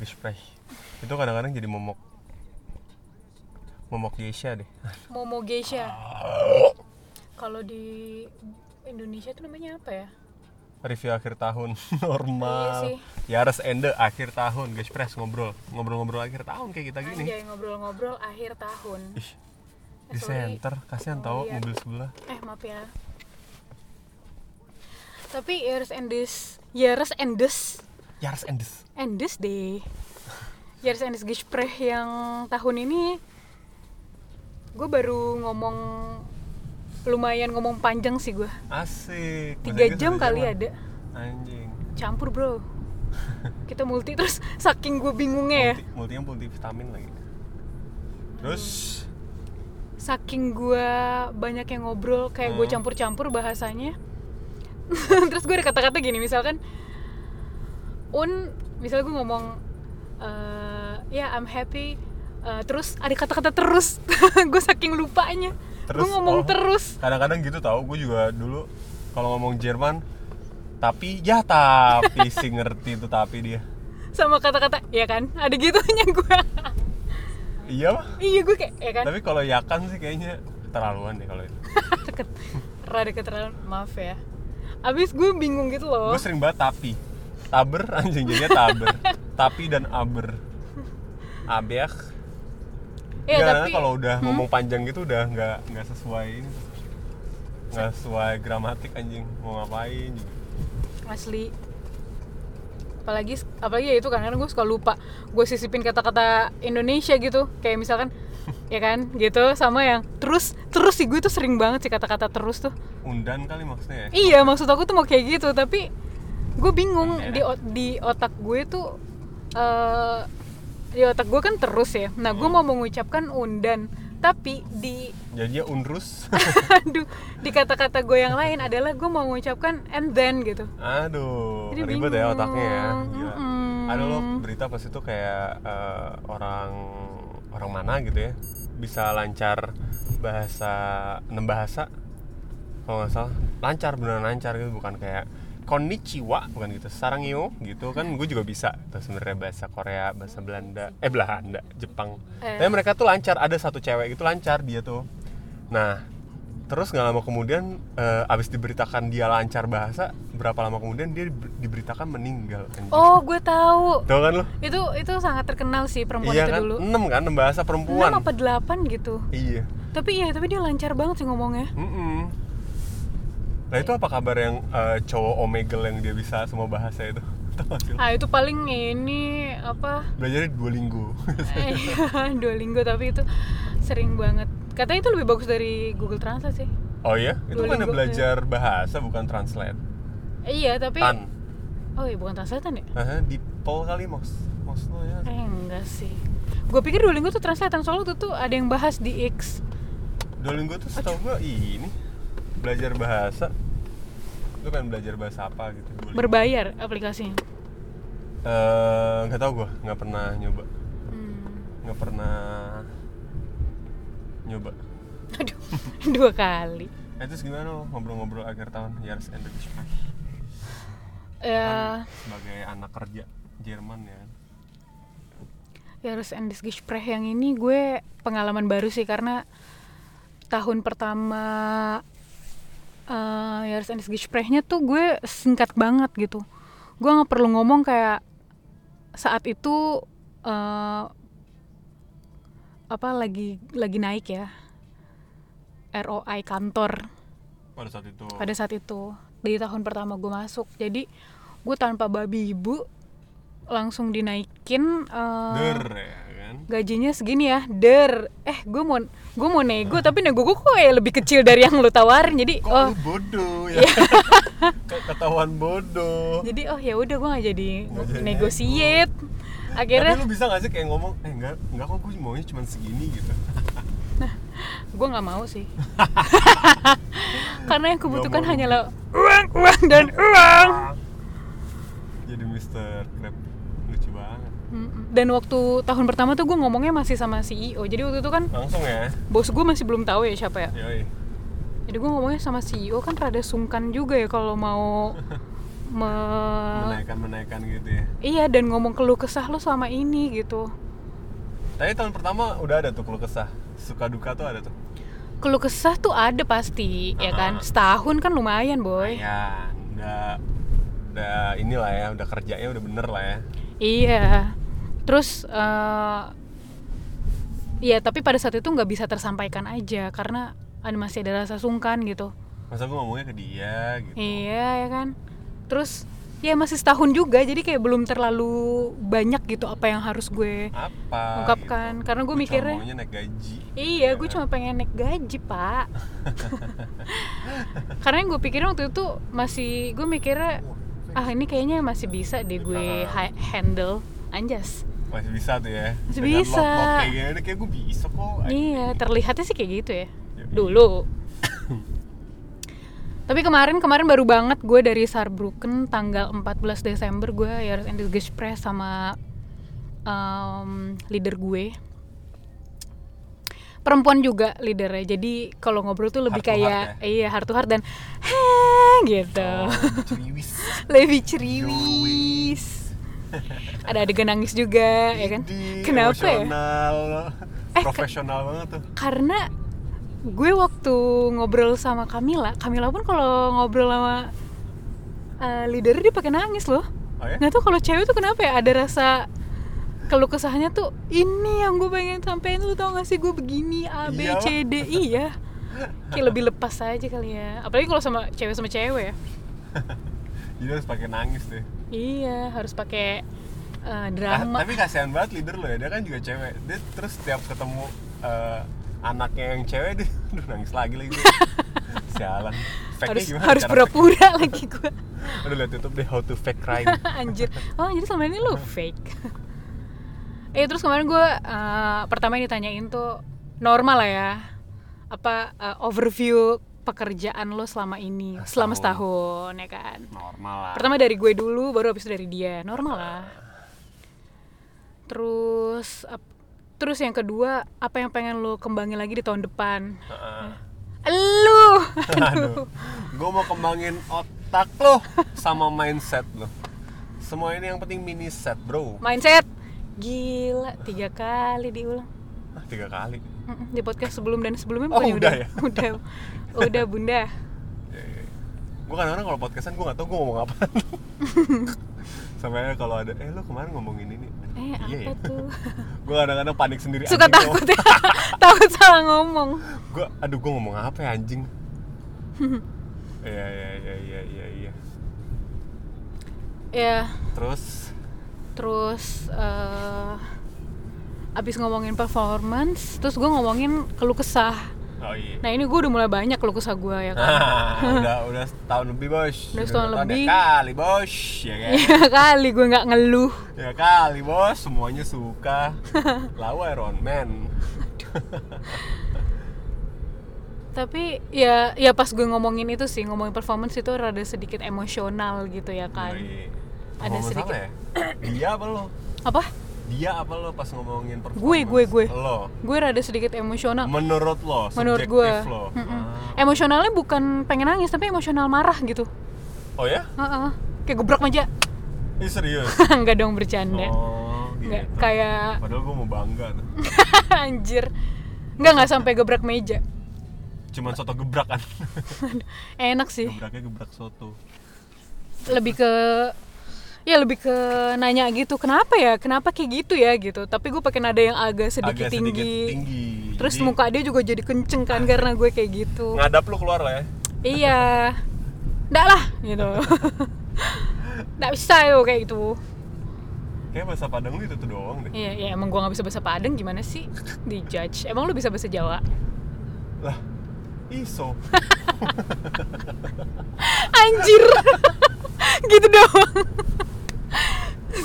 Gespräch. Itu kadang-kadang jadi momok. Momok Geisha deh. Momo Geisha. Kalau di Indonesia itu namanya apa ya? Review akhir tahun Iya normal. Yares and the akhir tahun Gespräch ngobrol. Ngobrol-ngobrol akhir tahun kayak kita gini. Anjay ngobrol-ngobrol akhir tahun. Ih, Eh, di sorry. center kasihan Oh, tahu iya. mobil sebelah. Eh maaf ya. Tapi Years and this, Years and this, This. and this deh. Years and this Gespräch yang tahun ini gue baru ngomong lumayan ngomong panjang sih gue Asik. tiga jam kali jaman. ada Anjing. campur bro kita multi terus saking gue bingungnya ya Multi, multinya multivitamin lagi. Terus saking gue banyak yang ngobrol kayak gue Hmm. campur-campur bahasanya terus gue ada kata-kata gini misalkan un misalnya gue ngomong eh, ya I'm happy eh, terus ada kata-kata terus gue saking lupanya. Gue ngomong oh. terus. kadang-kadang gitu tau gue juga dulu kalau ngomong Jerman tapi ya tapi sih ngerti itu tapi dia. Sama kata-kata ya kan? Ada gitunya gue iya mah. Iya gue kayak ya kan? Tapi kalau yakan sih kayaknya keterlaluan deh kalau itu. Rada keterlaluan maaf ya. Abis gue bingung gitu loh. Gue sering banget tapi taber anjing jadinya taber. Tapi dan aber. Abek ya Nggak, tapi kalau udah Hmm? ngomong panjang gitu udah nggak nggak sesuai ini. Nggak sesuai gramatik anjing. Mau ngapain? Juga asli. Apalagi apalagi ya itu kan kadang gue suka lupa. Gue sisipin kata-kata Indonesia gitu. Kayak misalkan ya kan gitu. Sama yang terus terus sih gue tuh sering banget sih kata-kata terus tuh. Undan kali maksudnya ya? Iya maksud aku tuh mau kayak gitu. Tapi gue bingung Iya. di di otak gue tuh eh di otak gue kan terus ya nah gue mau mengucapkan undan tapi di jadinya unrus aduh di kata-kata gue yang lain adalah gue mau mengucapkan and then gitu Aduh, Jadi ribet ya bingung. otaknya ya. Gila. Mm-mm. Ada loh berita pas itu kayak eh, orang orang mana gitu ya bisa lancar bahasa enam bahasa kalau nggak salah lancar beneran lancar gitu bukan kayak konnichiwa bukan gitu sarangyo gitu kan gue juga bisa tuh sebenarnya bahasa Korea bahasa Belanda eh Belanda Jepang. Eh. tapi mereka tuh lancar ada satu cewek itu lancar dia tuh. Nah terus nggak lama kemudian eh, abis diberitakan dia lancar bahasa berapa lama kemudian dia diber- diberitakan meninggal anjing. oh gue tahu. Tahu kan lo itu itu sangat terkenal sih perempuan iya itu kan? dulu. Enam kan enam bahasa perempuan. 6 apa 8 gitu. Iya. Tapi iya tapi dia lancar banget sih ngomongnya. Mm-mm. Nah itu apa kabar yang eh, cowok omegle yang dia bisa semua bahasa itu? Ah itu paling ini apa Belajarnya Duolingo. eh, Duolingo tapi itu sering banget katanya itu lebih bagus dari Google Translate sih oh iya? Itu mana Duolingo, belajar bahasa bukan translate. Eh, iya tapi Tan. oh iya bukan translatean ya Aha, di pol kali mos. Mos lo ya. eh enggak sih gue pikir Duolingo tuh translatean soalnya tuh tuh ada yang bahas di X Duolingo tuh setahu gua ini belajar bahasa. Lu kan belajar bahasa apa gitu berbayar aplikasinya Eh, nggak tahu gua, nggak pernah nyoba. hmm. Nggak pernah nyoba. aduh dua kali Eh, terus gimana lo ngobrol-ngobrol akhir tahun Years and the ya Kan sebagai anak kerja Jerman ya kan? Ya harus Endis Gespräch yang ini gue pengalaman baru sih karena tahun pertama uh, ya harus Endis Gesprächnya tuh gue singkat banget gitu. Gue nggak perlu ngomong kayak saat itu uh, apa lagi lagi naik ya. ROI kantor. Pada saat itu. Pada saat itu. Di tahun pertama gue masuk. Jadi gue tanpa babi ibu langsung dinaikin uh, der ya gajinya segini ya. Der. Eh gue mau gue mau nego tapi nego gue kok kayak lebih kecil dari yang lu tawarin. Jadi kok oh. bodoh ya? Kayak ketahuan bodoh. Jadi oh ya udah gue nggak jadi Nggak jadi negotiate. Tapi akhirnya lu bisa gak sih kayak ngomong eh enggak enggak kok gue maunya cuma segini gitu. Gue nggak mau sih. Karena yang kubutuhkan mau. hanyalah uang uang dan uang. Jadi Mister Crab Mm-mm. dan waktu tahun pertama tuh gue ngomongnya masih sama CEO jadi waktu itu kan langsung ya? bos gue masih belum tahu ya siapa ya. Yoi. Jadi gue ngomongnya sama CEO kan rada sungkan juga ya kalau mau me- menaikkan menaikkan gitu ya. Iya dan ngomong keluh kesah lo selama ini gitu. Tapi tahun pertama udah ada tuh keluh kesah. Suka duka tuh ada tuh. Keluh kesah tuh ada pasti ya kan? Ah. setahun kan lumayan boy. Ya udah udah inilah ya udah kerjanya udah bener lah ya. Iya terus eh iya tapi pada saat itu nggak bisa tersampaikan aja karena ada masih ada rasa sungkan gitu. Masa gue ngomongnya ke dia gitu. Iya ya kan? Terus ya masih setahun juga jadi kayak belum terlalu banyak gitu apa yang harus gue apa ungkapkan. gitu. karena gue cuma mikirnya maunya naik gaji. Iya Ya gue kan? cuma pengen naik gaji pak. Karena yang gue pikirin waktu itu masih gue mikirnya ah ini kayaknya masih bisa deh gue ha- handle. Anjas masih bisa tuh ya. Masih Dengan bisa. lock-lock kayak gini kayak gue bisa kok iya terlihatnya sih kayak gitu ya. Yoi. dulu. Tapi kemarin kemarin baru banget gue dari Saarbrücken tanggal 14 Desember gue ya harus Gespräch sama em, leader gue. Perempuan juga leadernya. Jadi kalau ngobrol tuh lebih Heart to heart kayak ya? iya heart to heart dan heh gitu. oh, lebih ceriwis ada adegan nangis juga ya kan? Kenapa ya? Eh, profesional banget tuh. karena gue waktu ngobrol sama Kamila Kamila pun kalau ngobrol sama uh, leader dia pakai nangis loh. Oh ya? Nggak tahu kalau cewek tuh kenapa ya ada rasa kalau kesahnya tuh ini yang gue pengen sampein lu tau gak sih? Gue begini A B Iya, C D iya kayak lebih lepas aja kali ya. Apalagi kalau sama cewek sama cewek ya. Jadi harus pakai nangis deh iya harus pakai uh, Ah, drama tapi kasihan banget leader lo ya dia kan juga cewek. Dia terus setiap ketemu eh, anaknya yang cewek dia aduh nangis lagi lagi. Dia. sialan. Fake-nya harus gimana harus pura-pura lagi gue fake- aduh liat youtube deh how to fake crime. Anjir. Oh jadi selama ini lu fake. Eh terus kemarin gue uh, pertama yang ditanyain tuh normal lah ya. Apa uh, overview pekerjaan lo selama ini? Selama setahun. ya kan? Normal lah. Pertama dari gue dulu baru habis itu dari dia. Normal lah. Terus ap- terus yang kedua apa yang pengen lo kembangin lagi di tahun depan? Lu! Aduh. Gue mau kembangin otak lo sama mindset lo semua ini yang penting mini set bro. Mindset? Gila tiga kali diulang. Ah, tiga kali. Di podcast sebelum dan sebelumnya Oh, bukannya udah. ya? udah udah bunda. Gue kadang-kadang kalau podcastan gue gak tau gue ngomong apa. Sampai kalau ada eh lo kemarin ngomongin ini. Eh iya apa tuh? Gue kadang-kadang panik sendiri suka takut ya takut salah ngomong. Gue aduh gue ngomong apa ya anjing? Iya iya iya iya iya iya. Ya terus? Terus eh abis ngomongin performance terus gue ngomongin keluh kesah oh iya. Nah ini gue udah mulai banyak keluh kesah gue ya kan? Udah udah setahun lebih bos. Udah setahun lebih. ya kali bos ya kan? Ya kali gue nggak ngeluh. Ya kali bos. Semuanya suka. Lawa Iron Man. Tapi ya ya pas gue ngomongin itu sih ngomongin performance itu rada sedikit emosional gitu ya kan? Yoi. Ada sedikit- ya? dia apa lo? Apa dia apa lo pas ngomongin performance? Gue, gue, gue. lo. Gue rada sedikit emosional. Menurut lo menurut gue. lo. Ah. emosionalnya bukan pengen nangis tapi emosional marah gitu. Oh ya? Heeh. kayak gebrak meja. Ini serius? Nggak dong bercanda. Oh gitu. Nggak kayak padahal gue mau bangga. Anjir. Nggak nggak sampai gebrak meja. Cuman soto gebrak kan enak sih. Gebraknya gebrak soto. Lebih ke ya lebih ke nanya gitu kenapa ya? Kenapa kayak gitu ya? Gitu. Tapi gue pakai nada yang agak sedikit agak tinggi sedikit tinggi. terus Jadi, muka dia juga jadi kenceng kan karena gue kayak gitu. Ngadap lu keluar lah ya. Iya. Nggak lah gitu. Nggak bisa yo kayak gitu. Kayak bahasa Padang lu itu tuh doang deh. Iya, ya emang gua nggak bisa bahasa Padang gimana sih? Di judge. Emang lu bisa bahasa Jawa? lah iso. Anjir. gitu doang.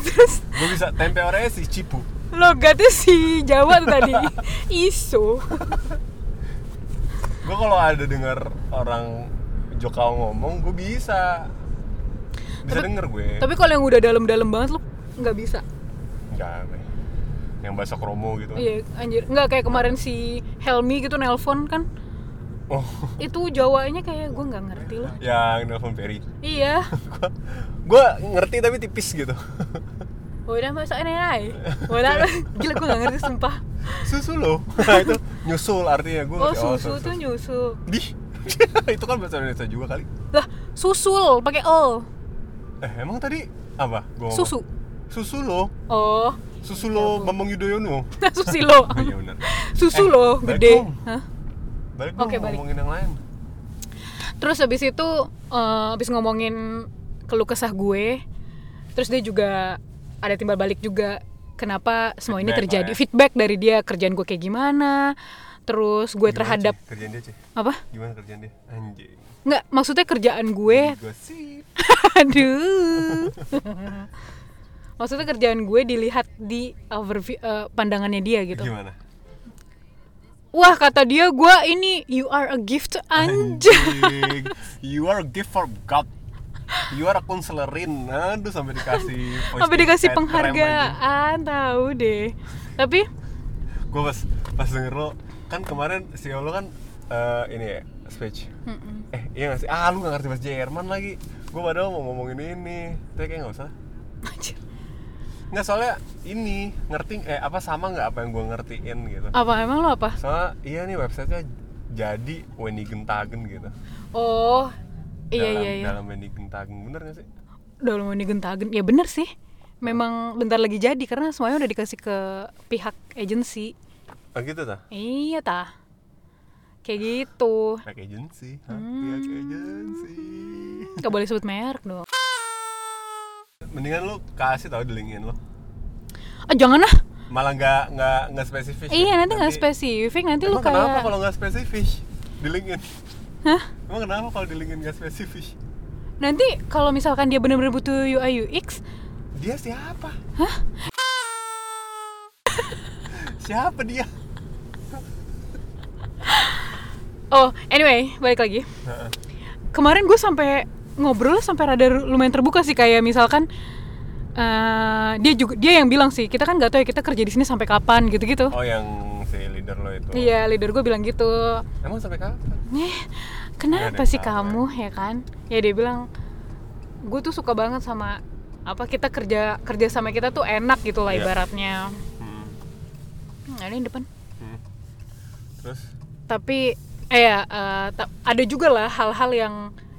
Terus gue bisa tempe orangnya si cipu logatnya si Jawa tuh tadi. Iso. gue kalau ada dengar orang Jokau ngomong gue bisa bisa Tapi- denger gue Tapi kalau yang udah dalam-dalam banget lu nggak bisa. enggak gue yang bahasa kromo gitu Iya, anjir. Nggak kayak kemarin si Helmi gitu nelpon kan. Oh Itu Jawanya kayak gua nggak ngerti loh. yang nelfon Ferry Iya. gue ngerti tapi tipis gitu Udah masak nenai. Udah gila gua nggak ngerti sumpah. susu lo nah, itu nyusul artinya gue Oh, susu tuh nyusu. di itu kan bahasa Indonesia juga kali Lah, susul pakai o. eh emang tadi apa gua ngomong? Susu. susu lo Oh, susu lo Bambang Yudhoyono susilo. oh, iya benar Susu Eh, loh, balik gede. dong. Hah? Balik dong Oke, balik. ngomongin yang lain Terus habis itu eh, habis ngomongin keluh kesah gue, terus dia juga ada timbal balik juga kenapa semua ini Feedback terjadi. lah ya. Feedback dari dia kerjaan gue kayak gimana. Terus gue Gimana, terhadap Ci? kerjaan dia sih apa? gimana kerjaan dia anjing Nggak, maksudnya kerjaan gue. Aduh. maksudnya kerjaan gue dilihat di overview eh, pandangannya dia gitu. gimana Wah, kata dia gue ini you are a gift. Anjing. you are a gift from God you are a counselorin aduh sampai dikasih Sampai dikasih penghargaan, tahu deh. Tapi gue pas pas denger lo kan kemarin si lo kan eh, ini ya speech Mm-mm. eh iya gak sih ah lu gak ngerti bahasa Jerman lagi gue padahal mau ngomongin ini tapi kayak gak usah Anjir. Nggak soalnya ini ngerti eh apa sama nggak apa yang gue ngertiin gitu Apa emang lo apa? soalnya iya nih websitenya jadi Wendy Gentagen gitu Oh, iya dalam, iya iya. dalam Wendy Gentagen bener gak sih Dalam ini gentagen. Ya bener sih. Memang bentar lagi jadi karena semuanya udah dikasih ke pihak agensi. oh gitu tah Iya tah. Kayak gitu. pihak agency Hah? Hmm. pihak agency Gak boleh sebut merek dong. Mendingan lu kasih tau di LinkedIn lo Ah jangan lah. malah nggak nggak nggak spesifik ya? Iya nanti nggak spesifik. Nanti lu Emang kenapa kayak. kalau nggak spesifik di LinkedIn? Hah? Emang kenapa kalau di LinkedIn nggak spesifik? Nanti kalau misalkan dia bener-bener butuh UI UX, Dia siapa? Hah? siapa dia? oh anyway balik lagi. Kemarin gue sampai ngobrol sampai rada lumayan terbuka sih kayak misalkan eh, dia juga dia yang bilang sih kita kan nggak tahu ya kita kerja di sini sampai kapan gitu-gitu Oh yang si leader lo itu. iya leader gue bilang gitu Emang sampai kapan? eh kenapa ada sih tahu, kamu ya kan ya dia bilang gue tuh suka banget sama apa kita kerja kerja sama kita tuh enak gitu lah Iya. ibaratnya Hmm. hmm, ada yang depan hmm. Terus? tapi eh ya, ta- ada juga lah hal-hal yang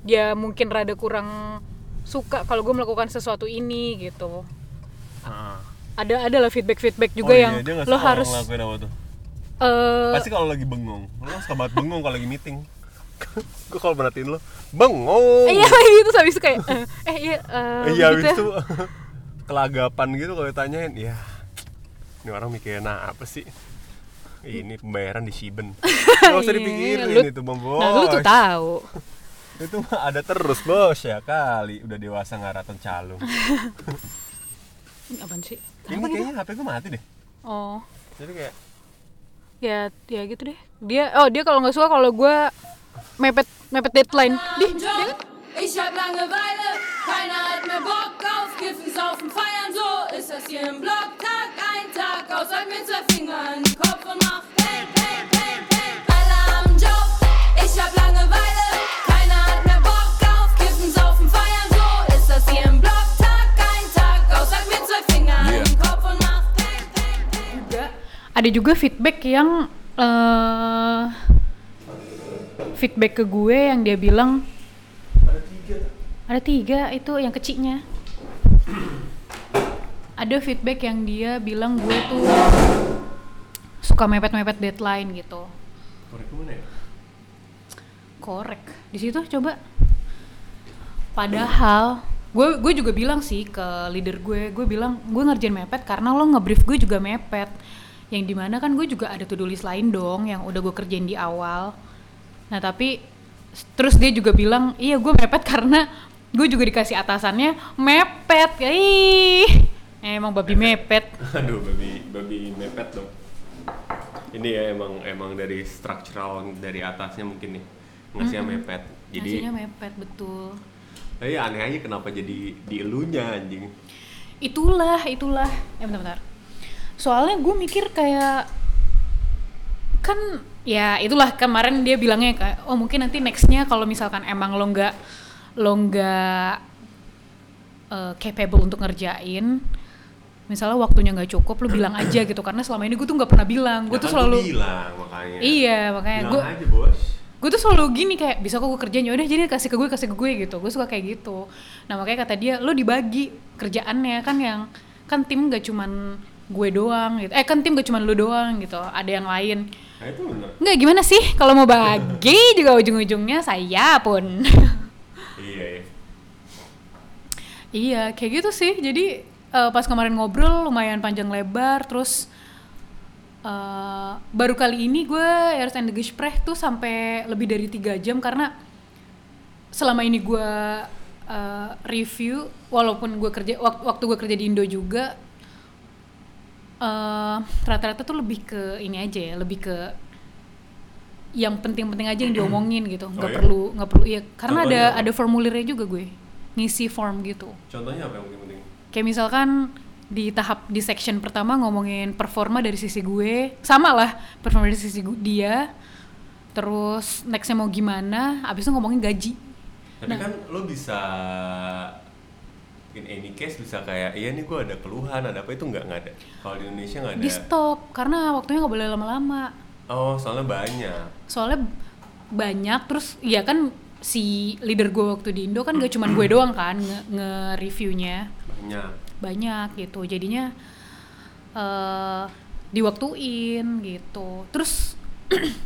dia mungkin rada kurang suka kalau gue melakukan sesuatu ini gitu Ah. ada ada lah feedback feedback juga oh, yang iya, dia nggak lo harus apa tuh? eh Pasti kalau lagi bengong. Lo suka banget bengong kalau lagi meeting. Gue kalau merhatiin lo bengong. iya gitu habis itu kayak eh, eh iya eh, Iya, begitu habis ya. itu kelagapan gitu kalau ditanyain, ya ini orang mikirin apa sih? Ini pembayaran di Shiben. Gak usah Iya, dipikirin lu- itu, Bang Bos. nah lu tuh tahu Itu mah ada terus, Bos, ya kali. Udah dewasa ngaratan calung. Ini apaan sih Ini Kenapa gitu? kayaknya HP gue mati deh. oh Jadi kayak ya ya gitu deh dia oh dia kalau nggak suka kalau gue mepet mepet deadline di Job. Ich hab Langeweile, keiner hat mehr Bock auf Kiffen, Saufen, Feiern, so ist das hier im Block. Tag ein, Tag aus, sag mir zwei Finger in den Kopf und mach Peng, Peng, Peng, Peng. Alle am Job, ich hab Langeweile, ada juga feedback yang eh feedback ke gue yang dia bilang ada tiga itu yang kecilnya. Ada feedback yang dia bilang gue tuh suka mepet-mepet deadline gitu. Korek ke mana ya? korek. Di situ coba. Padahal gue gue juga bilang sih ke leader gue gue bilang gue ngerjain mepet karena lo ngebrief gue juga mepet yang di mana kan gue juga ada to do list lain dong yang udah gue kerjain di awal. Nah tapi terus dia juga bilang iya gue mepet karena gue juga dikasih atasannya mepet. Ih emang babi mepet. Aduh, babi babi mepet dong. Ini ya emang emang dari structural dari atasnya mungkin nih ngasihnya mepet. Jadi Nasinya mepet betul. Tapi aneh aja kenapa jadi di elunya anjing. itulah itulah. Eh bentar-bentar soalnya gue mikir kayak kan ya itulah kemarin dia bilangnya kayak oh mungkin nanti nextnya kalau misalkan emang lo nggak lo nggak eh, capable untuk ngerjain misalnya waktunya nggak cukup lo bilang aja gitu. Karena selama ini gue tuh nggak pernah bilang. Gue Ya tuh kan selalu bilang makanya. iya makanya gue gue tuh selalu gini kayak bisa kok gue kerjain ya udah jadi kasih ke gue kasih ke gue gitu. Gue suka kayak gitu. Nah makanya kata dia lo dibagi kerjaannya kan yang kan tim gak cuman gue doang gitu. Eh kan tim gak cuman lo doang gitu ada yang lain. Nah itu bener. nggak gimana sih? Kalau mau bagi juga ujung-ujungnya saya pun. Iya ya. iya kayak gitu sih. Jadi eh, pas kemarin ngobrol lumayan panjang lebar terus eh, baru kali ini gue harus and Gespräch tuh sampai lebih dari tiga jam karena selama ini gue eh, review walaupun gue kerja wak- waktu gue kerja di Indo juga eh, rata-rata tuh lebih ke ini aja ya lebih ke yang penting-penting aja yang diomongin gitu nggak Oh, iya? perlu nggak perlu iya karena ada Contohnya apa? ada formulirnya juga gue ngisi form gitu Contohnya apa yang penting penting? kayak misalkan di tahap di section pertama ngomongin performa dari sisi gue sama lah performa dari sisi gu- dia terus nextnya mau gimana abis itu ngomongin gaji Tapi Nah. kan lo bisa in any case bisa kayak iya nih gue ada keluhan ada apa itu nggak nggak ada. Kalau di Indonesia nggak ada. di stop karena waktunya nggak boleh lama-lama Oh soalnya banyak. soalnya banyak terus ya kan si leader gue waktu di Indo kan gak cuman gue doang kan nge- nge-reviewnya Banyak. banyak gitu jadinya eh diwaktuin gitu terus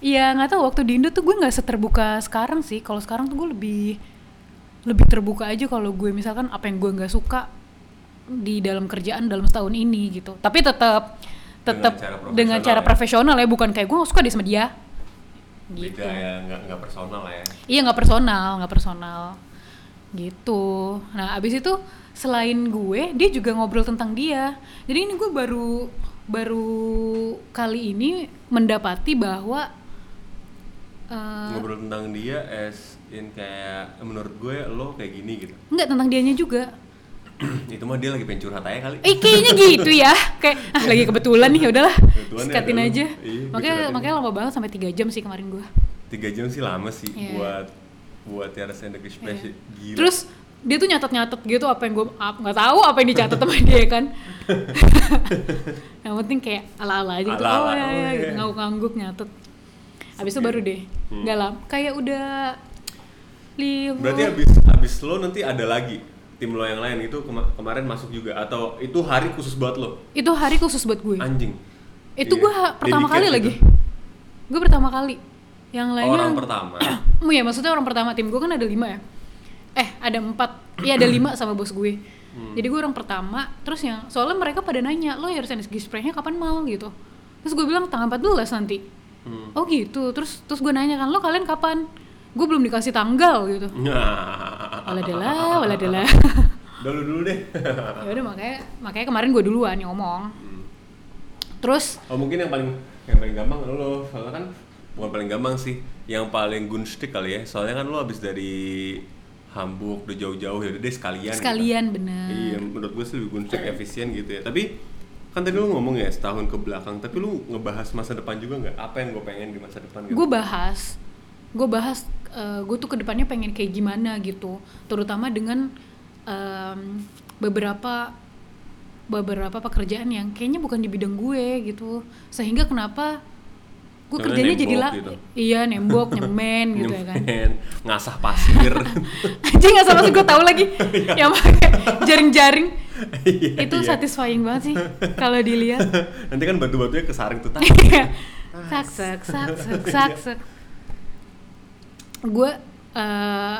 Iya nggak tahu waktu di Indo tuh gue nggak seterbuka sekarang sih kalau sekarang tuh gue lebih lebih terbuka aja kalau gue misalkan apa yang gue nggak suka di dalam kerjaan dalam setahun ini gitu tapi tetap tetap dengan cara ya. profesional ya bukan kayak gue suka dia sama dia gitu Beda ya nggak personal ya. Iya nggak personal, nggak personal, gitu. Nah abis itu selain gue, dia juga ngobrol tentang dia. Jadi ini gue baru baru kali ini mendapati bahwa eh, Ngobrol tentang dia as in kayak menurut gue lo kayak gini gitu. nggak tentang dianya juga. itu mah dia lagi pengen curhat aja kali. Eh kayaknya gitu ya, kayak ah lagi kebetulan nih, ya udahlah, ya, sikatin ada lu. aja. Iya, makanya curhatin. makanya lama banget sampai tiga jam sih kemarin gue. Tiga jam sih lama sih Iya. buat buat Tiara Sender Gespräch Iya. gila. Terus dia tuh nyatet-nyatet gitu apa yang gue nggak tahu apa yang dicatat sama dia kan. yang penting kayak ala-ala aja gitu. Ala-ala, oh ya, oh ya iya. gitu ngangguk-ngangguk nyatet. Habis itu Oke. baru deh. Hmm. Lama. Kayak udah Berarti abis abis lo nanti ada lagi tim lo yang lain itu kema- kemarin masuk juga atau itu hari khusus buat lo itu hari khusus buat gue. anjing Itu Iya. gue pertama kali gitu. lagi. Gue pertama kali. Yang lainnya orang pertama Oh iya maksudnya orang pertama tim gue kan ada lima ya Eh ada empat Iya ada lima sama bos gue Hmm. Jadi gue orang pertama Terus yang soalnya mereka pada nanya Lo harus Gesprächnya kapan mal gitu Terus gue bilang tanggal 14 nanti Hmm. Oh gitu Terus terus gue nanya kan Lo kalian kapan Gue belum dikasih tanggal gitu Nah. Waladela waladela dulu dulu deh ya udah makanya makanya kemarin gue duluan yang ngomong Hmm. Terus oh mungkin yang paling yang paling gampang lo soalnya kan bukan paling gampang sih yang paling gunstik kali ya soalnya kan lo habis dari Hamburg udah jauh-jauh ya udah deh sekalian gitu. sekalian bener Iya, menurut gue sih lebih gunstik efisien gitu ya. Tapi kan tadi lu ngomong ya setahun ke belakang, tapi lu ngebahas masa depan juga nggak? Apa yang gue pengen di masa depan gitu? gue bahas gue bahas gue tuh ke depannya pengen kayak gimana gitu terutama dengan em, beberapa beberapa pekerjaan yang kayaknya bukan di bidang gue gitu sehingga kenapa gue kerjanya jadi lah gitu. iya nembok nyemen gitu ya kan ngasah pasir. aja nggak sama gue tahu lagi yang pakai jaring-jaring Iya, itu iya. satisfying banget sih kalau dilihat Nanti kan batu-batunya kesaring tuh tak. Iya. sak sak sak sak sak gue eh,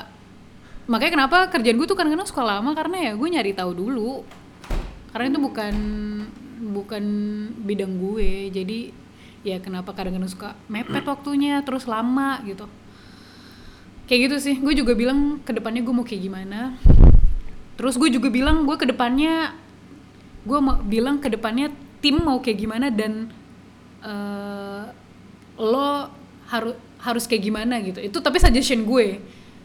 makanya kenapa kerjaan gue tuh kadang-kadang suka lama? Karena ya gue nyari tahu dulu. Karena itu bukan bukan bidang gue. Jadi ya kenapa kadang-kadang suka mepet waktunya terus lama gitu. Kayak gitu sih. Gue juga bilang ke depannya gue mau kayak gimana? Terus gue juga bilang gue ke depannya gue mau bilang ke depannya tim mau kayak gimana dan eh, lo harus harus kayak gimana gitu itu tapi suggestion gue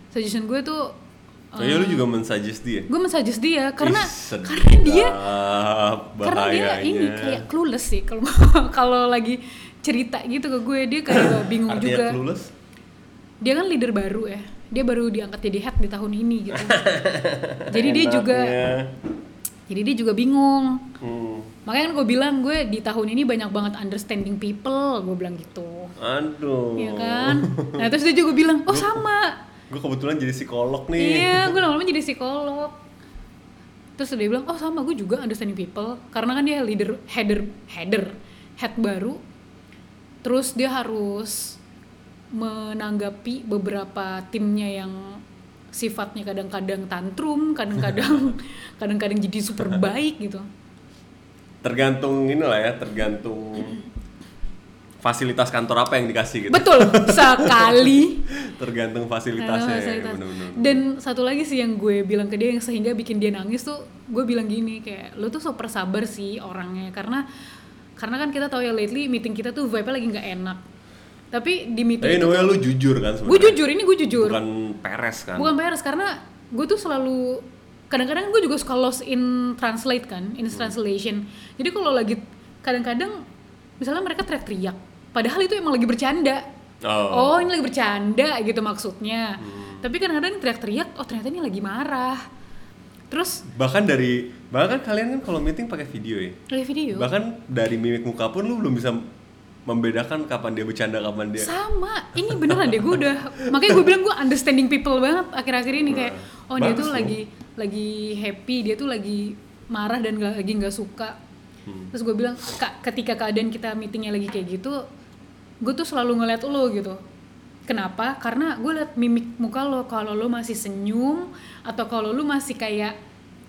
suggestion gue tuh Kayaknya lu juga mensuggest dia. gue mensuggest dia karena Ih, karena dia karena dia ini kayak clueless sih kalau kalau lagi cerita gitu ke gue dia kayak bingung Artinya juga clueless? dia kan leader baru ya dia baru diangkat jadi head di tahun ini gitu jadi dia juga Enaknya. jadi dia juga bingung Hmm. Makanya kan gue bilang gue di tahun ini banyak banget understanding people gue bilang gitu Aduh. Iya kan nah terus dia juga bilang oh sama Gue kebetulan jadi psikolog nih. Iya, gue lama-lama jadi psikolog. Terus dia bilang, oh sama gue juga understanding people, karena kan dia leader, header, header, head baru. Terus dia harus menanggapi beberapa timnya yang sifatnya kadang-kadang tantrum, kadang-kadang kadang-kadang jadi super baik gitu. Tergantung inilah ya, tergantung fasilitas kantor apa yang dikasih gitu. Betul sekali. tergantung fasilitasnya ya, bener-bener. Dan satu lagi sih yang gue bilang ke dia yang sehingga bikin dia nangis tuh, gue bilang gini kayak lo tuh super sabar sih orangnya karena karena kan kita tahu ya lately meeting kita tuh vibe-nya lagi nggak enak. Tapi di meeting Tapi itu namanya lu jujur kan sebenarnya. gue jujur ini gue jujur Bukan peres kan. bukan peres karena gue tuh selalu kadang-kadang gue juga suka lost in translate kan in translation. Jadi kalau lagi kadang-kadang misalnya mereka teriak-teriak padahal itu emang lagi bercanda. Oh. oh ini lagi bercanda gitu maksudnya. Tapi kadang-kadang teriak-teriak oh ternyata ini lagi marah. Terus Bahkan dari bahkan kalian kan kalau meeting pakai video ya. dari video. Bahkan dari mimik muka pun lu belum bisa membedakan kapan dia bercanda kapan dia. sama ini beneran deh gue udah makanya gue bilang gue understanding people banget akhir-akhir ini kayak oh dia Bagus tuh dong. lagi lagi happy dia tuh lagi marah dan gak, lagi nggak suka Hmm. terus gue bilang kak ketika keadaan kita meetingnya lagi kayak gitu gue tuh selalu ngeliat lo gitu kenapa karena gue liat mimik muka lo kalau lo masih senyum atau kalau lo masih kayak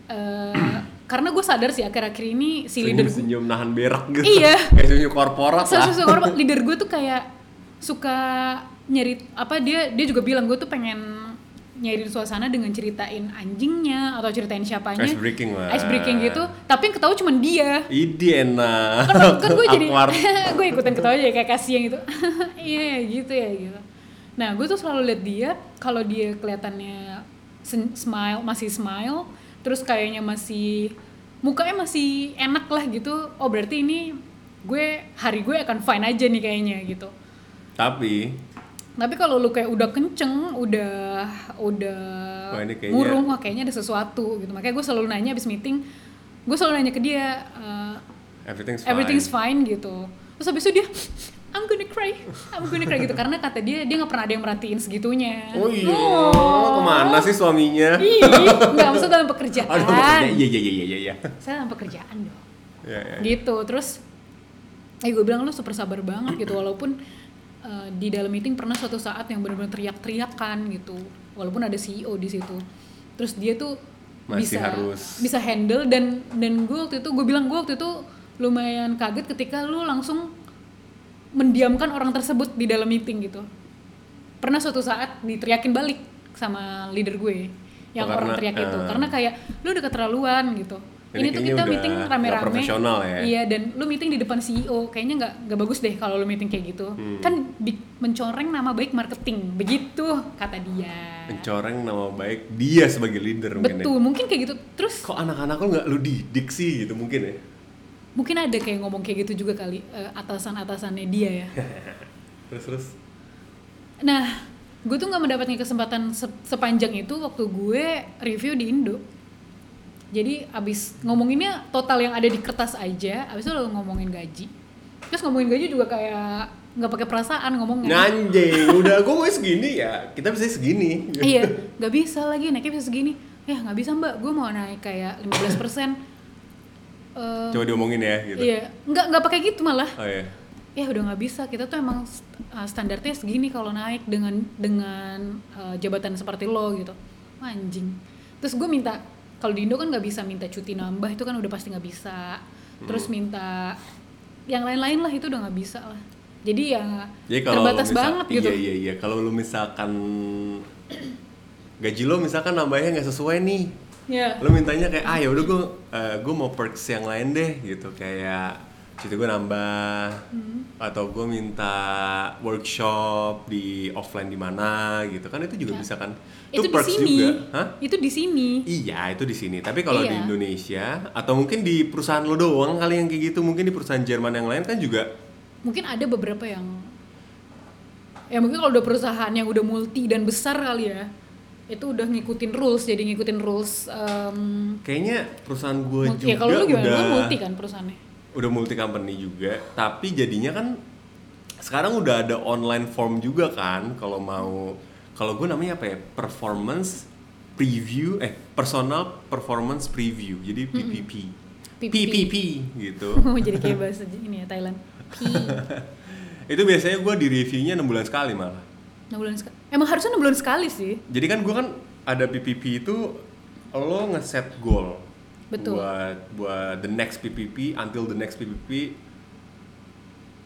eh, karena gue sadar sih akhir-akhir ini si leader gue Senyum-senyum nahan berak gitu. Iya. Kayak senyum korporat lah. Sesuatu korban leader gue tuh kayak suka nyari apa dia dia juga bilang gue tuh pengen nyari suasana dengan ceritain anjingnya atau ceritain siapanya Ice breaking lah. ice breaking gitu tapi yang ketawa cuma dia Idi enak. kan, kan gue jadi gue ikutan ketawa aja kayak kasihan gitu iya ya gitu ya gitu nah gue tuh selalu lihat dia kalau dia kelihatannya smile masih smile terus kayaknya masih mukanya masih enak lah gitu. Oh berarti ini gue hari gue akan fine aja nih kayaknya gitu. Tapi tapi kalau lu kayak udah kenceng udah udah Wah, kayaknya- murung wah kayaknya ada sesuatu gitu. Makanya gue selalu nanya abis meeting gue selalu nanya ke dia eh, everything's fine. everything's fine gitu. Terus habis itu dia I'm gonna cry. I'm gonna cry gitu. Karena kata dia dia nggak pernah ada yang merhatiin segitunya. Oh iya. Ke mana sih suaminya? Ih, nggak maksud dalam pekerjaan. Aduh, maksudnya iya iya iya iya iya. saya dalam pekerjaan dong. Iya iya. gitu. Terus eh gue bilang lu super sabar banget gitu. Walaupun eh, di dalam meeting pernah suatu saat yang benar-benar teriak-teriakan gitu. Walaupun ada CEO di situ. Terus dia tuh Masih bisa harus- bisa handle dan dan gue waktu itu gue bilang gue waktu itu lumayan kaget ketika lu langsung mendiamkan orang tersebut di dalam meeting gitu pernah suatu saat diteriakin balik sama leader gue yang Oh, karena, orang teriak itu eh. karena kayak lu udah keterlaluan gitu Ini ini tuh kita udah meeting rame-rame ya. iya dan lu meeting di depan CEO kayaknya nggak nggak bagus deh kalau lu meeting kayak gitu Hmm. kan mencoreng nama baik marketing begitu kata dia Mencoreng nama baik dia sebagai leader mungkin betul mungkin kayak gitu terus ya. Kok anak-anak lu nggak lu didik sih gitu mungkin ya? Mungkin ada kayak ngomong kayak gitu juga kali eh, atasan-atasannya dia ya Terus terus. Nah, gue tuh nggak mendapatkan kesempatan se- sepanjang itu waktu gue review di Indo. Jadi abis ngomonginnya total yang ada di kertas aja, abis itu lalu ngomongin gaji. Terus ngomongin gaji juga kayak nggak pakai perasaan ngomongnya. Nyanjing, udah gue mau segini ya, kita bisa segini. iya, nggak bisa lagi naiknya bisa segini. Ya nggak bisa mbak, gue mau naik kayak 15 Eh, Coba diomongin ya gitu. Iya, nggak nggak pakai gitu malah. Oh iya. ya udah nggak bisa. Kita tuh emang uh, standarnya segini kalau naik dengan dengan uh, jabatan seperti lo gitu. Anjing. Terus gue minta kalau di Indo kan nggak bisa minta cuti nambah itu kan udah pasti nggak bisa. Terus minta yang lain-lain lah itu udah nggak bisa lah. Jadi ya Jadi terbatas misal- banget gitu. Iya iya iya. Kalau lu misalkan gaji lo misalkan nambahnya nggak sesuai nih, ya lo mintanya kayak ah ya udah gue gue mau perks yang lain deh gitu kayak cuti gue nambah Hmm. atau gue minta workshop di offline di mana gitu kan itu juga Ya. bisa kan itu di sini juga Hah? itu di sini Iya itu di sini. Tapi kalau di Iya. Indonesia atau mungkin di perusahaan lo doang kali yang kayak gitu, mungkin di perusahaan Jerman yang lain kan juga mungkin ada beberapa yang ya mungkin kalau udah perusahaan yang udah multi dan besar kali ya itu udah ngikutin rules jadi ngikutin rules em, kayaknya perusahaan gue multi- juga ya kalau lu gimana? Udah lu multi kan perusahaannya? udah multi company juga. Tapi jadinya kan sekarang udah ada online form juga kan kalau mau kalau gue namanya apa ya? Performance preview eh personal performance preview jadi PPP PPP. PPP gitu. Oh, jadi kayak bahasa ini ya Thailand. P. Itu biasanya gue di reviewnya 6 bulan sekali malah. 6 bulan sekali emang harusnya 6 bulan sekali sih Jadi kan gue kan ada PPP itu lo ngeset goal Betul. buat buat the next PPP until the next PPP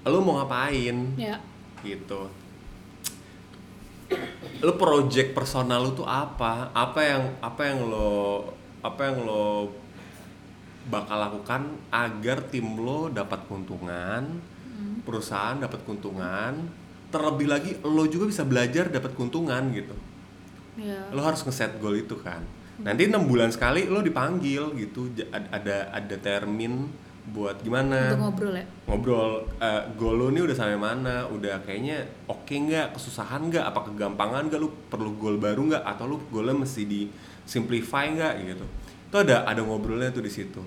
lo mau ngapain ya gitu. Lo project personal lo tuh apa? Apa yang apa yang lo apa yang lo bakal lakukan agar tim lo dapat keuntungan, perusahaan dapat keuntungan, terlebih lagi lo juga bisa belajar dapat keuntungan gitu. Ya lo harus ngeset goal itu kan. Nanti enam bulan sekali lo dipanggil gitu ada ada termin buat gimana. Untuk ngobrol ya? Ngobrol eh, goal lo nih udah sampai mana udah kayaknya oke nggak kesusahan nggak apa kegampangan nggak lu perlu goal baru nggak atau lu goalnya mesti di simplify nggak gitu. Itu ada ada ngobrolnya tuh di situ.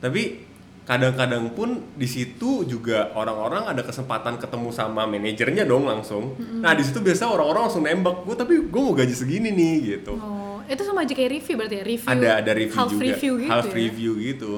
Tapi kadang-kadang pun di situ juga orang-orang ada kesempatan ketemu sama manajernya dong langsung. Nah di situ biasa orang-orang langsung nembak gue tapi gue mau gaji segini nih gitu. Oh itu sama aja kayak review berarti ya? Review ada ada review half juga. review gitu half ya? review gitu.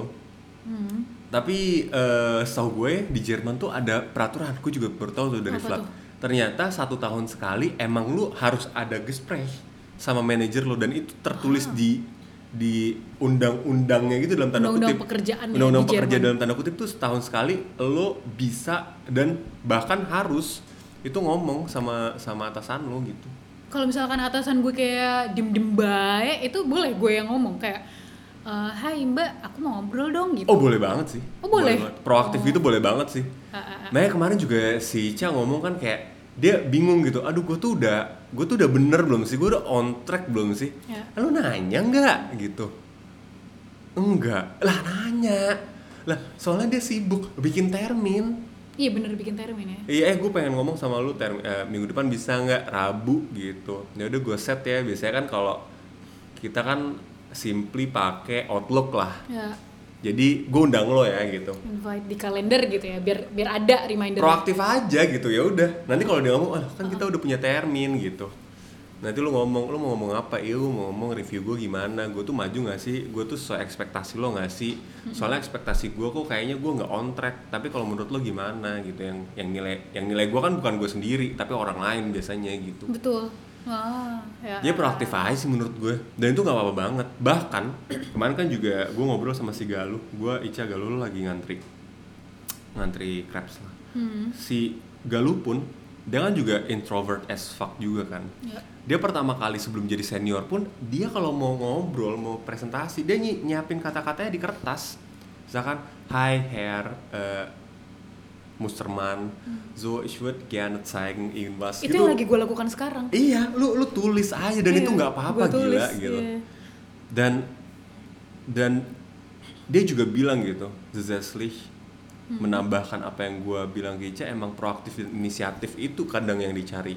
Hmm. tapi eh setahu gue di Jerman tuh ada peraturan. Gue juga baru tahu tuh dari Apa tuh? ternyata satu tahun sekali emang lu harus ada gespräch sama manajer lo dan itu tertulis di di undang-undangnya gitu dalam tanda Undang-undang kutip pekerjaan ya undang-undang di pekerja dalam tanda kutip tuh setahun sekali lo bisa dan bahkan harus itu ngomong sama sama atasan lo gitu kalau misalkan atasan gue kayak diem diem baik itu boleh gue yang ngomong kayak "Eh, Hai mbak aku mau ngobrol dong gitu oh boleh banget sih Oh, boleh? banget. proaktif Oh. itu boleh banget sih Ah, ah, ah. Makanya kemarin juga si Ica ngomong kan kayak dia bingung gitu. Aduh, gue tuh udah gue tuh udah bener belum sih? Gue udah on track belum sih? Ya. Lu nanya nggak gitu? Enggak. Lah nanya. Lah soalnya dia sibuk bikin termin. iya bener bikin termin ya Iya, eh gue pengen ngomong sama lu term, eh, minggu depan bisa nggak Rabu gitu. Ya udah gue set ya. Biasanya kan kalau kita kan simply pakai Outlook lah. ya Jadi gue undang lo ya gitu. invite di kalender gitu ya biar biar ada reminder. Proaktif aja gitu ya udah. Nanti kalau dia ngomong ah kan kita udah punya termin gitu. Nanti lu ngomong lu mau ngomong apa? Iya mau ngomong review gue gimana? Gue tuh maju nggak sih? Gue tuh sesuai ekspektasi lo nggak sih? Soalnya ekspektasi gue kok kayaknya gue nggak on track. Tapi kalau menurut lo gimana gitu? Yang yang nilai yang nilai gue kan bukan gue sendiri tapi orang lain biasanya gitu. Betul ah ya. Dia proaktif aja sih menurut gue. Dan itu nggak apa-apa banget. Bahkan kemarin kan juga gue ngobrol sama si Galuh. Gue Ica Galuh lagi ngantri. Ngantri crepes lah. Hmm, si Galuh pun dia kan juga introvert as fuck juga kan. Ya. dia pertama kali sebelum jadi senior pun dia kalau mau ngobrol mau presentasi dia nyi- nyiapin kata-katanya di kertas. Misalkan Hi Herr äh, Mustermann so ich würde gerne zeigen irgendwas itu gitu yang lagi gue lakukan sekarang iya lu lu tulis aja dan Iya, itu nggak apa-apa gila tulis, gitu iya. dan dan dia juga bilang gitu zusätzlich Hmm. menambahkan apa yang gua bilang ke Ica emang proaktif dan inisiatif itu kadang yang dicari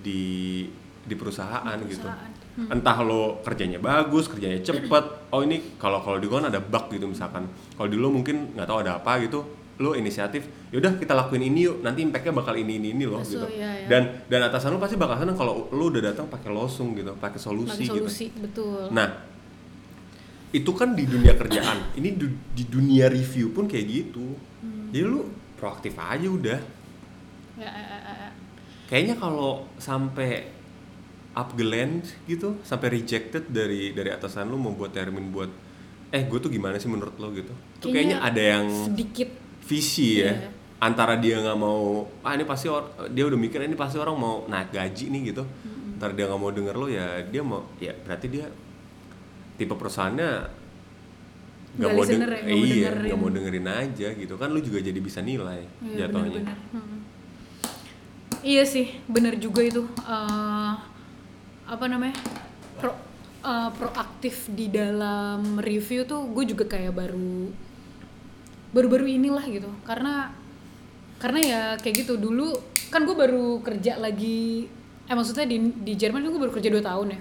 di di perusahaan, Di gitu perusahaan. Hmm. entah lo kerjanya bagus kerjanya cepet oh ini kalau kalau di gua kan ada bug gitu misalkan kalau di lo mungkin nggak tahu ada apa gitu lo inisiatif yaudah kita lakuin ini yuk nanti impactnya bakal ini ini ini loh So, gitu iya, iya. dan dan atasan lo pasti bakal seneng kalau lo udah datang pakai losung gitu pakai solusi, lagi gitu solusi betul Nah, itu kan di dunia kerjaan. Ini du- di dunia review pun kayak gitu. Hmm. Jadi lu proaktif aja udah. ya, ya, ya, ya. Kayaknya kalau sampai upgeland gitu sampai rejected dari dari atasan lu membuat termin buat eh gue tuh gimana sih menurut lo gitu tuh kayaknya, ada yang sedikit visi ya Iya. antara dia nggak mau ah ini pasti or- dia udah mikir ini pasti orang mau naik gaji nih gitu ntar dia nggak mau denger lo ya dia mau ya berarti dia tipe perusahaannya nggak mau listener deng- ya, iya dengerin. nggak mau dengerin aja gitu kan lu juga jadi bisa nilai Iya, jatuhnya. Mm-mm. Iya sih, bener juga itu. Eh, apa namanya? Pro, eh, proaktif di dalam review tuh gue juga kayak baru baru-baru inilah gitu. Karena karena ya kayak gitu dulu kan gue baru kerja lagi eh maksudnya di di Jerman gue baru kerja 2 tahun ya.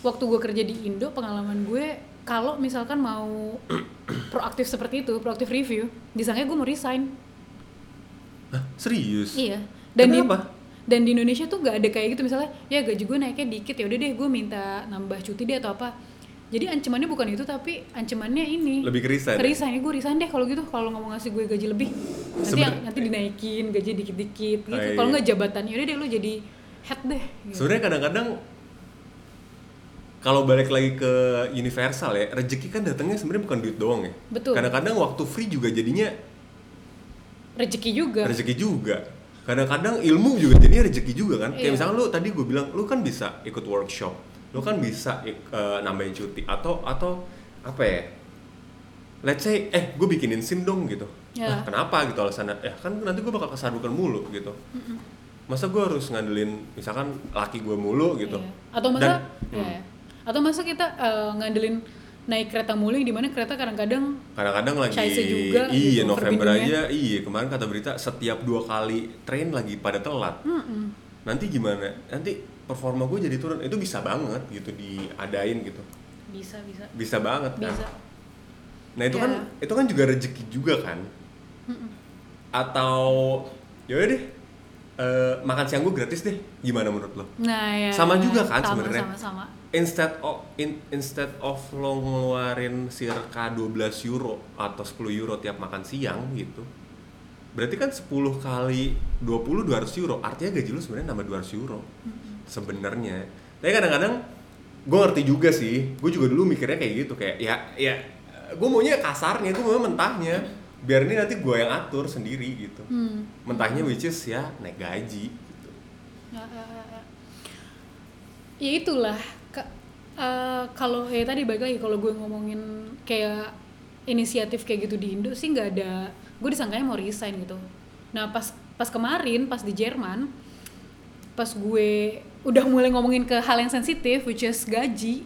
Waktu gue kerja di Indo pengalaman gue kalau misalkan mau proaktif seperti itu, proaktif review, disangka gue mau resign. Hah, serius Iya. Dan di, dan di Indonesia tuh gak ada kayak gitu misalnya ya gaji gue naiknya dikit ya udah deh gue minta nambah cuti deh atau apa. Jadi ancamannya bukan itu tapi ancamannya ini. Lebih ke resign ya? Ke resign. Ya, gue resign deh kalau gitu kalau nggak mau ngasih gue gaji lebih. Nanti Seben- yang, nanti dinaikin gaji dikit-dikit gitu. Oh, iya. Kalau nggak jabatan ya udah deh lu jadi head deh. Gitu. sebenarnya kadang-kadang kalau balik lagi ke universal ya rezeki kan datangnya sebenarnya bukan duit doang ya Betul. kadang-kadang waktu free juga jadinya Rezeki juga. rezeki juga kadang-kadang ilmu juga jadinya rezeki juga kan kayak Iya. misalnya lu tadi gue bilang lu kan bisa ikut workshop lu kan bisa eh, nambahin cuti atau atau apa ya? Let's say eh gue bikinin sim dong gitu. Ya. Lah, kenapa gitu alasannya ya kan nanti gue bakal kesadukan mulu gitu. Masa gue harus ngandelin misalkan laki gue mulu gitu? Iya. Atau masa Dan- ya. Atau masa kita eh, ngandelin naik kereta mulu yang di mana kereta kadang-kadang kadang-kadang lagi juga iya gitu, November aja. Iya kemarin kata berita setiap dua kali train lagi pada telat. Mm-mm. nanti gimana? Nanti performa gue jadi turun. Itu bisa banget gitu diadain gitu. Bisa bisa. Bisa banget kan bisa. nah itu Ya. kan itu kan juga rezeki juga kan? Atau ya udah deh eh, makan siang gue gratis deh. Gimana menurut lo? Nah ya. Sama juga kan sebenarnya. Instead of in- instead of lo ngeluarin circa 12 euro atau 10 euro tiap makan siang gitu berarti kan 10 kali 20 200 euro. Artinya gaji lu sebenarnya nambah 200 euro sebenarnya tapi kadang-kadang gue ngerti juga sih gue juga dulu mikirnya kayak gitu kayak ya ya gue maunya kasarnya gue maunya mentahnya biar ini nanti gue yang atur sendiri gitu Hmm. mentahnya which is ya naik gaji gitu Ya, ya, ya, ya. Ya itulah. Eh, kalau ya tadi balik lagi kalau gue ngomongin kayak inisiatif kayak gitu di Indo sih nggak ada. Gue disangkanya mau resign gitu. Nah pas pas kemarin pas di Jerman, pas gue udah mulai ngomongin ke hal yang sensitif, which is gaji,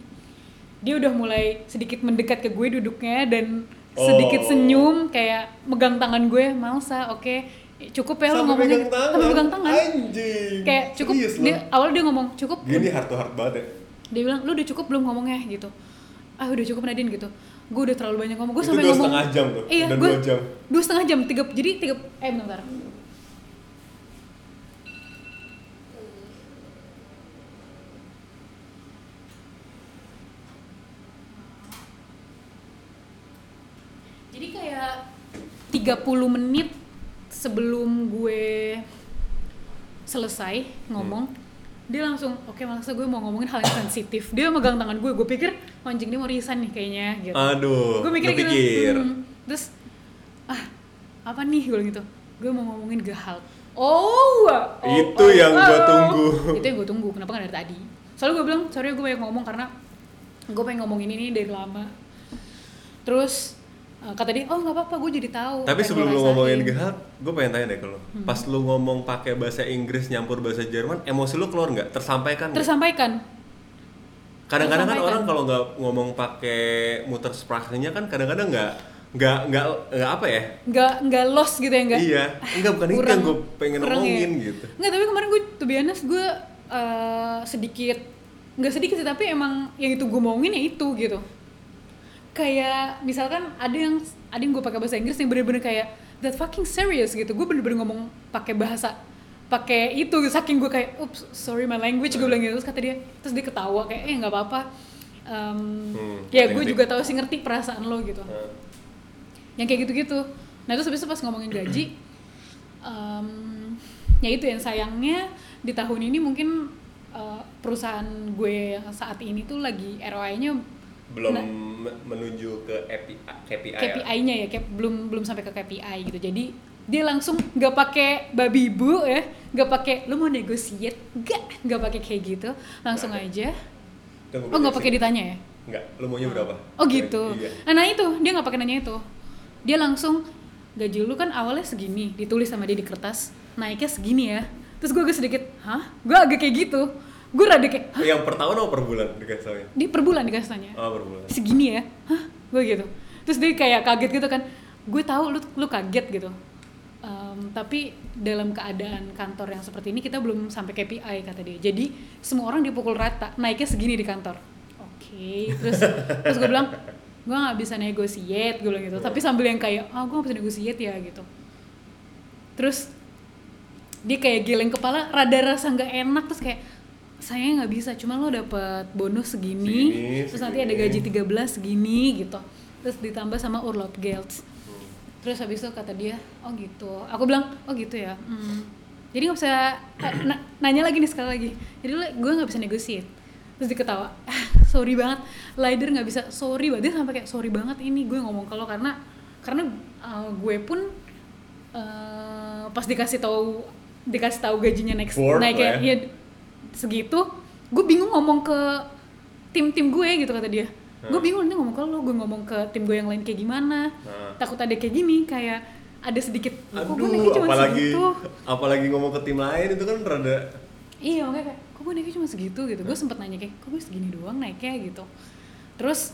dia udah mulai sedikit mendekat ke gue duduknya dan sedikit Oh. senyum kayak megang tangan gue, Malsa, oke cukup ya Sampai ngomongin sampai pegang tangan Anjing. kayak cukup Serius lo? dia awal dia ngomong cukup Gini heart to heart banget ya. dia bilang lu udah cukup belum ngomongnya gitu ah udah cukup Nadine gitu gue udah terlalu banyak ngomong gue sampai ngomong setengah jam tuh, iya dan gue dua jam. dua setengah jam tiga jadi tiga eh bentar jadi kayak 30 menit sebelum gue selesai ngomong dia langsung oke maksa gue mau ngomongin hal yang sensitif. Dia megang tangan gue gue pikir "Oh, anjing dia mau resign nih kayaknya gitu. Aduh, gue mikir gitu. hmm. terus ah apa nih? Gue bilang gitu. Gue mau ngomongin gehalt oh, oh Itu yang gua tunggu. itu yang gue tunggu. Kenapa nggak dari tadi? Soalnya gue bilang sorry gue banyak ngomong karena gue pengen ngomongin ini dari lama. Terus kata dia oh nggak apa-apa gue jadi tahu Tapi sebelum lo lu rasain." ngomongin Gehalt, gue pengen tanya deh ke lu. Hmm. Pas lu ngomong pakai bahasa Inggris nyampur bahasa Jerman, emosi lu keluar nggak? Tersampaikan nggak? tersampaikan Kadang-kadang kan orang kalau nggak ngomong pakai muter sprachnya kan kadang-kadang nggak nggak nggak nggak apa ya? nggak nggak lost gitu ya nggak Iya, enggak bukan itu yang gue pengen kurang ya. ngomongin gitu. Nggak, tapi kemarin gue tuh biasa gue eh, sedikit nggak sedikit sih tapi emang yang itu gue ngomongin ya itu gitu kayak misalkan ada yang ada yang gue pakai bahasa Inggris yang bener-bener kayak that fucking serious gitu. Gue bener-bener ngomong pakai bahasa pakai itu saking gue kayak oops sorry my language gue bilang gitu. Terus kata dia terus dia ketawa kayak eh nggak apa-apa. Em, Hmm, ya gue juga tahu sih ngerti perasaan lo gitu. Nah, yang kayak gitu-gitu. Nah terus habis itu pas ngomongin gaji em, ya itu yang sayangnya di tahun ini mungkin eh, perusahaan gue yang saat ini tuh lagi ROI-nya belum Nah. me- menuju ke API, KPI, ya? KPI-nya ya, kayak belum belum sampai ke KPI gitu. Jadi dia langsung nggak pakai babi ibu ya, nggak pakai lu mau negosiat, nggak nggak pakai kayak gitu, langsung ada. aja. Tunggu, Oh nggak pakai ditanya ya? Nggak, lu maunya berapa? Oh gitu. Iya. Nah, nah itu dia nggak pakai nanya itu. Dia langsung gaji lu kan awalnya segini, ditulis sama dia di kertas, naiknya segini ya. Terus gue agak sedikit, hah? Gue agak kayak gitu. Gue rada kayak, hah? Yang per tahun atau per bulan dikasih taunya? Di per bulan dikasih tanya. Oh, per bulan. Segini ya? Hah? Gue gitu. Terus dia kayak kaget gitu kan. Gue tahu lu lu kaget gitu. Em, tapi dalam keadaan kantor yang seperti ini kita belum sampai KPI kata dia. Jadi semua orang dipukul rata, naiknya segini di kantor. Oke, terus terus gue bilang gue nggak bisa negotiate gue bilang gitu. Tapi sambil yang kayak ah gue nggak bisa negotiate ya gitu. Terus dia kayak geleng kepala, rada rasa nggak enak terus kayak saya nggak bisa, cuma lo dapet bonus segini, Segini, terus nanti segini. ada gaji 13 segini gitu. Terus ditambah sama urlaub geld. Terus habis itu kata dia, oh gitu. Aku bilang, oh gitu ya. Hmm. Jadi nggak bisa eh, na- nanya lagi nih sekali lagi. Jadi lo- gue nggak bisa negotiate. Terus diketawa, ah, sorry banget, Lider nggak bisa, sorry banget. Dia sampai kayak sorry banget ini gue ngomong lo karena karena uh, gue pun uh, pas dikasih tahu dikasih tahu gajinya next naik ya. ya segitu, gue bingung ngomong ke tim-tim gue gitu kata dia. Gue Hmm. bingung nanti ngomong ke lo, gue ngomong ke tim gue yang lain kayak gimana. Nah. takut ada kayak gini kayak ada sedikit "Kok gue naiknya cuma apalagi segitu? apalagi ngomong ke tim lain itu kan rada iya makanya kayak kok gue naiknya cuma segitu? Gitu. Gue sempet nanya kayak kok gue segini doang naiknya? Gitu. Terus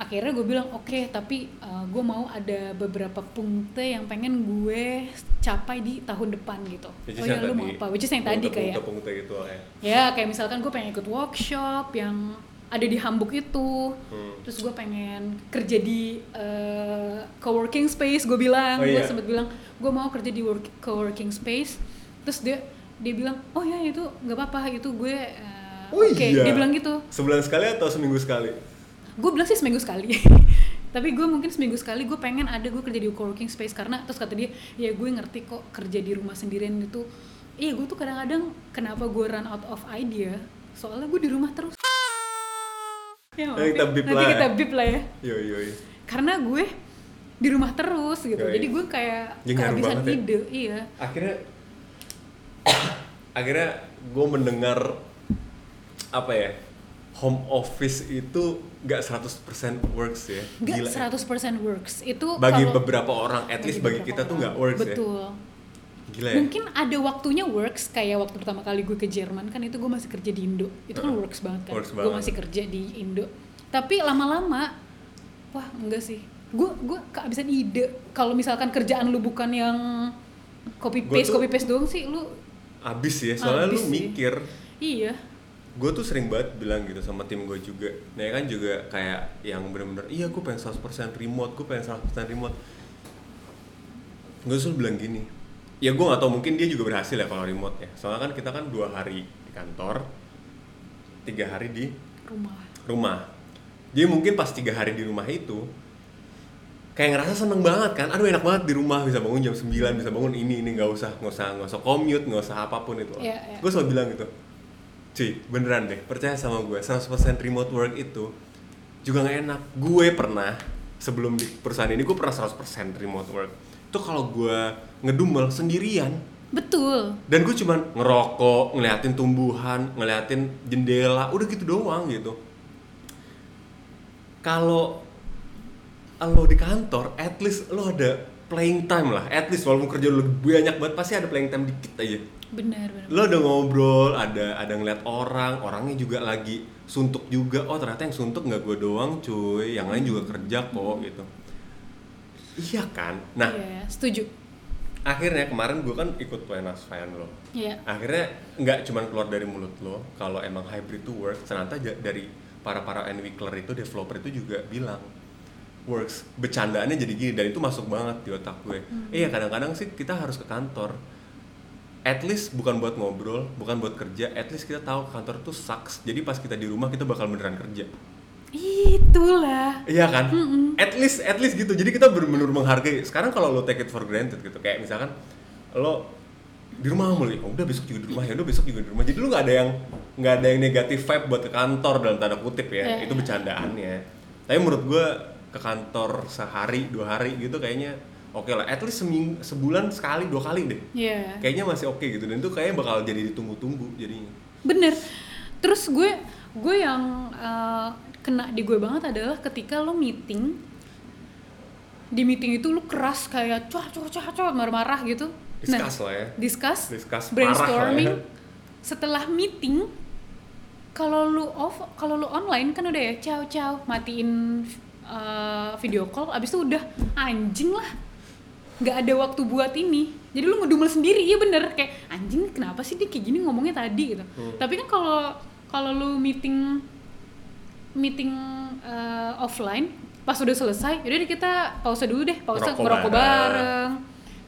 akhirnya gue bilang oke tapi uh, gue mau ada beberapa punkte yang pengen gue capai di tahun depan gitu which oh ya lu mau apa which is yang tadi kayak Pungut-pungut gitu ya. ya kayak misalkan gue pengen ikut workshop yang ada di Hamburg itu Hmm. terus gue pengen kerja di eh, coworking space gue bilang Oh, gue iya. sempet bilang gue mau kerja di work, coworking space terus dia dia bilang oh ya itu nggak apa-apa itu gue eh, Oh oke iya. dia bilang gitu Sebulan sekali atau seminggu sekali? Gue bilang sih seminggu sekali tapi gue mungkin seminggu sekali gue pengen ada gue kerja di coworking space karena terus kata dia ya gue ngerti kok kerja di rumah sendirian itu iya gue tuh kadang-kadang kenapa gue run out of idea soalnya gue di rumah terus ya, Nanti kita bip nanti lah ya. kita bip lah ya Yo yo yo. karena gue di rumah terus gitu Yoi. jadi gue kayak Ya, kehabisan banget ya. ide iya Akhirnya akhirnya gue mendengar apa ya home office itu nggak 100% works ya. Gila ya. 100% works. Itu bagi kalau- beberapa orang at least bagi kita tuh orang. nggak works ya. Betul. Gila ya. Mungkin ada waktunya works kayak waktu pertama kali gue ke Jerman kan itu gue masih kerja di Indo. Itu kan Heeh. works banget kan. Works gue masih kerja di Indo. Tapi lama-lama wah enggak sih. Gue gue kehabisan ide. Kalau misalkan kerjaan lu bukan yang copy paste tuh- copy paste doang sih lu abis ya soalnya Abis lu sih. mikir. Iya gue tuh sering banget bilang gitu sama tim gue juga. Nah ya kan juga kayak yang bener-bener iya gue pengen 100% remote gue pengen 100% remote. Gue selalu bilang gini ya gue gak tau mungkin dia juga berhasil ya kalau remote ya. Soalnya kan kita kan dua hari di kantor tiga hari di rumah. rumah. Jadi mungkin pas tiga hari di rumah itu kayak ngerasa seneng banget kan. Aduh enak banget di rumah bisa bangun jam 9 bisa bangun ini ini nggak usah nggak usah nggak usah commute nggak usah apa pun itu. Iya, iya. gue selalu bilang gitu cuy beneran deh percaya sama gue 100% remote work itu juga nggak enak. Gue pernah sebelum di perusahaan ini gue pernah 100% remote work. Itu kalau gue ngedumel sendirian. Betul. Dan gue cuman ngerokok ngeliatin tumbuhan ngeliatin jendela udah gitu doang gitu. Kalau lo di kantor at least lo ada playing time lah. At least walaupun kerja lo banyak banget pasti ada playing time dikit aja. Benar benar. Lo ada ngobrol ada ada ngeliat orang orangnya juga lagi suntuk juga. Oh ternyata yang suntuk nggak gue doang cuy. Yang lain juga kerja kok gitu. Iya kan? Nah iya setuju. akhirnya kemarin gue kan ikut Wenas Fayan lo iya. Akhirnya nggak cuman keluar dari mulut lo kalau emang hybrid to work ternyata dari para para Enwikler itu developer itu juga bilang works bercandaannya jadi gini dan itu masuk banget di otak gue iya kadang-kadang sih kita harus ke kantor at least bukan buat ngobrol bukan buat kerja at least kita tahu kantor itu sucks jadi pas kita di rumah kita bakal beneran kerja itulah Iya kan? At least at least gitu. Jadi kita benar-benar menghargai. Sekarang kalau lo take it for granted gitu, kayak misalkan lo di rumah mulu, ya udah besok juga di rumah ya, udah besok juga di rumah. Jadi lo nggak ada yang nggak ada yang negatif vibe buat ke kantor dalam tanda kutip ya Iya, itu iya. bercandaannya tapi menurut gue ke kantor sehari dua hari gitu kayaknya oke lah at least seming, sebulan sekali dua kali deh Iya. kayaknya masih oke gitu dan itu kayaknya bakal jadi ditunggu-tunggu jadinya Bener. Terus gue gue yang eh, kena di gue banget adalah ketika lo meeting di meeting itu lo keras kayak cuah cuah cuah cuah marah-marah gitu. Discuss lah ya. Discuss, Discuss brainstorming. ya. Setelah meeting kalau lu off, kalau lu online kan udah ya ciao ciao matiin eh, video call abis itu udah anjing lah. Nggak ada waktu buat ini. Jadi lu ngedumel sendiri iya bener. Kayak anjing kenapa sih dia kayak gini ngomongnya tadi gitu. Hmm. tapi kan kalau kalau lu meeting meeting eh, offline pas udah selesai yaudah deh kita pause dulu deh pause Ngerokok ngerokok bareng. bareng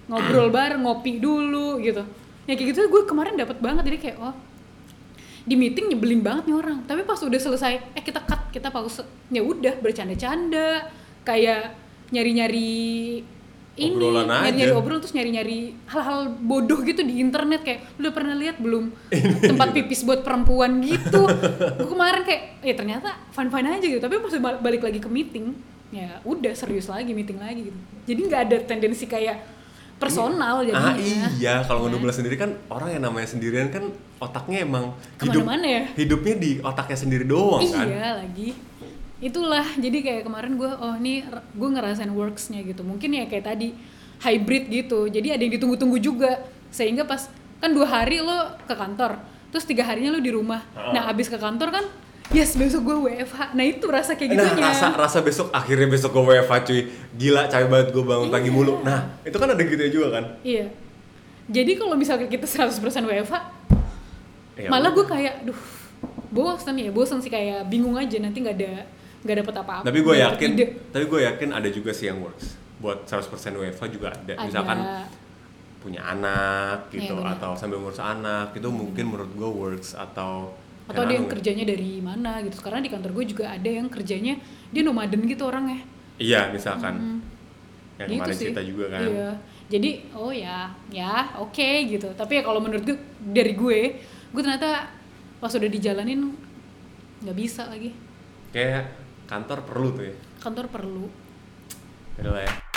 ngobrol bareng ngopi dulu gitu. Ya kayak gitu gue kemarin dapat banget. Jadi kayak oh di meeting nyebelin banget nih orang. Tapi pas udah selesai eh kita cut kita pause. Ya udah bercanda-canda. Kayak nyari-nyari ini nyari-nyari aja. obrolan terus nyari-nyari hal-hal bodoh gitu di internet. Kayak lu udah pernah lihat belum tempat pipis buat perempuan gitu? Gue kemarin kayak ya ternyata fun fun aja gitu. Tapi pas bal- balik lagi ke meeting ya udah serius lagi meeting lagi gitu. Jadi nggak ada tendensi kayak personal jadinya ah iya kalau ngedumel sendiri kan orang yang namanya sendirian kan otaknya emang hidup ya? hidupnya di otaknya sendiri doang kan Iya lagi. Itulah jadi kayak kemarin gue oh ini gue ngerasain worksnya gitu. Mungkin ya kayak tadi hybrid gitu. Jadi ada yang ditunggu-tunggu juga sehingga pas kan dua hari lo ke kantor, terus tiga harinya lo di rumah. Nah abis ke kantor kan, yes besok gue WFH. Nah itu rasa kayak Nah, gitunya. rasa rasa besok akhirnya besok gue WFH cuy. Gila capek banget gue bangun pagi Iya. mulu. Nah, itu kan ada gitu juga kan? Iya. Jadi kalau misalnya kita 100% WFH, Ya malah gue kayak, duh, bosan ya, bosan sih kayak bingung aja nanti nggak ada nggak dapet apa-apa. Tapi gue yakin, ide. tapi gue yakin ada juga sih yang works. Buat 100% WFH juga ada. Ada. Misalkan punya anak gitu Iya, benar. atau sambil ngurus anak itu mungkin menurut gue works atau atau ada yang kerjanya dari mana gitu karena di kantor gue juga ada yang kerjanya dia nomaden gitu orangnya Iya, misalkan. Yang Gitu kemarin sih. cerita juga kan. iya jadi oh ya ya oke gitu tapi ya kalau menurut gue dari gue gue ternyata pas udah dijalanin nggak bisa lagi Kayak kantor perlu tuh ya. kantor perlu ya.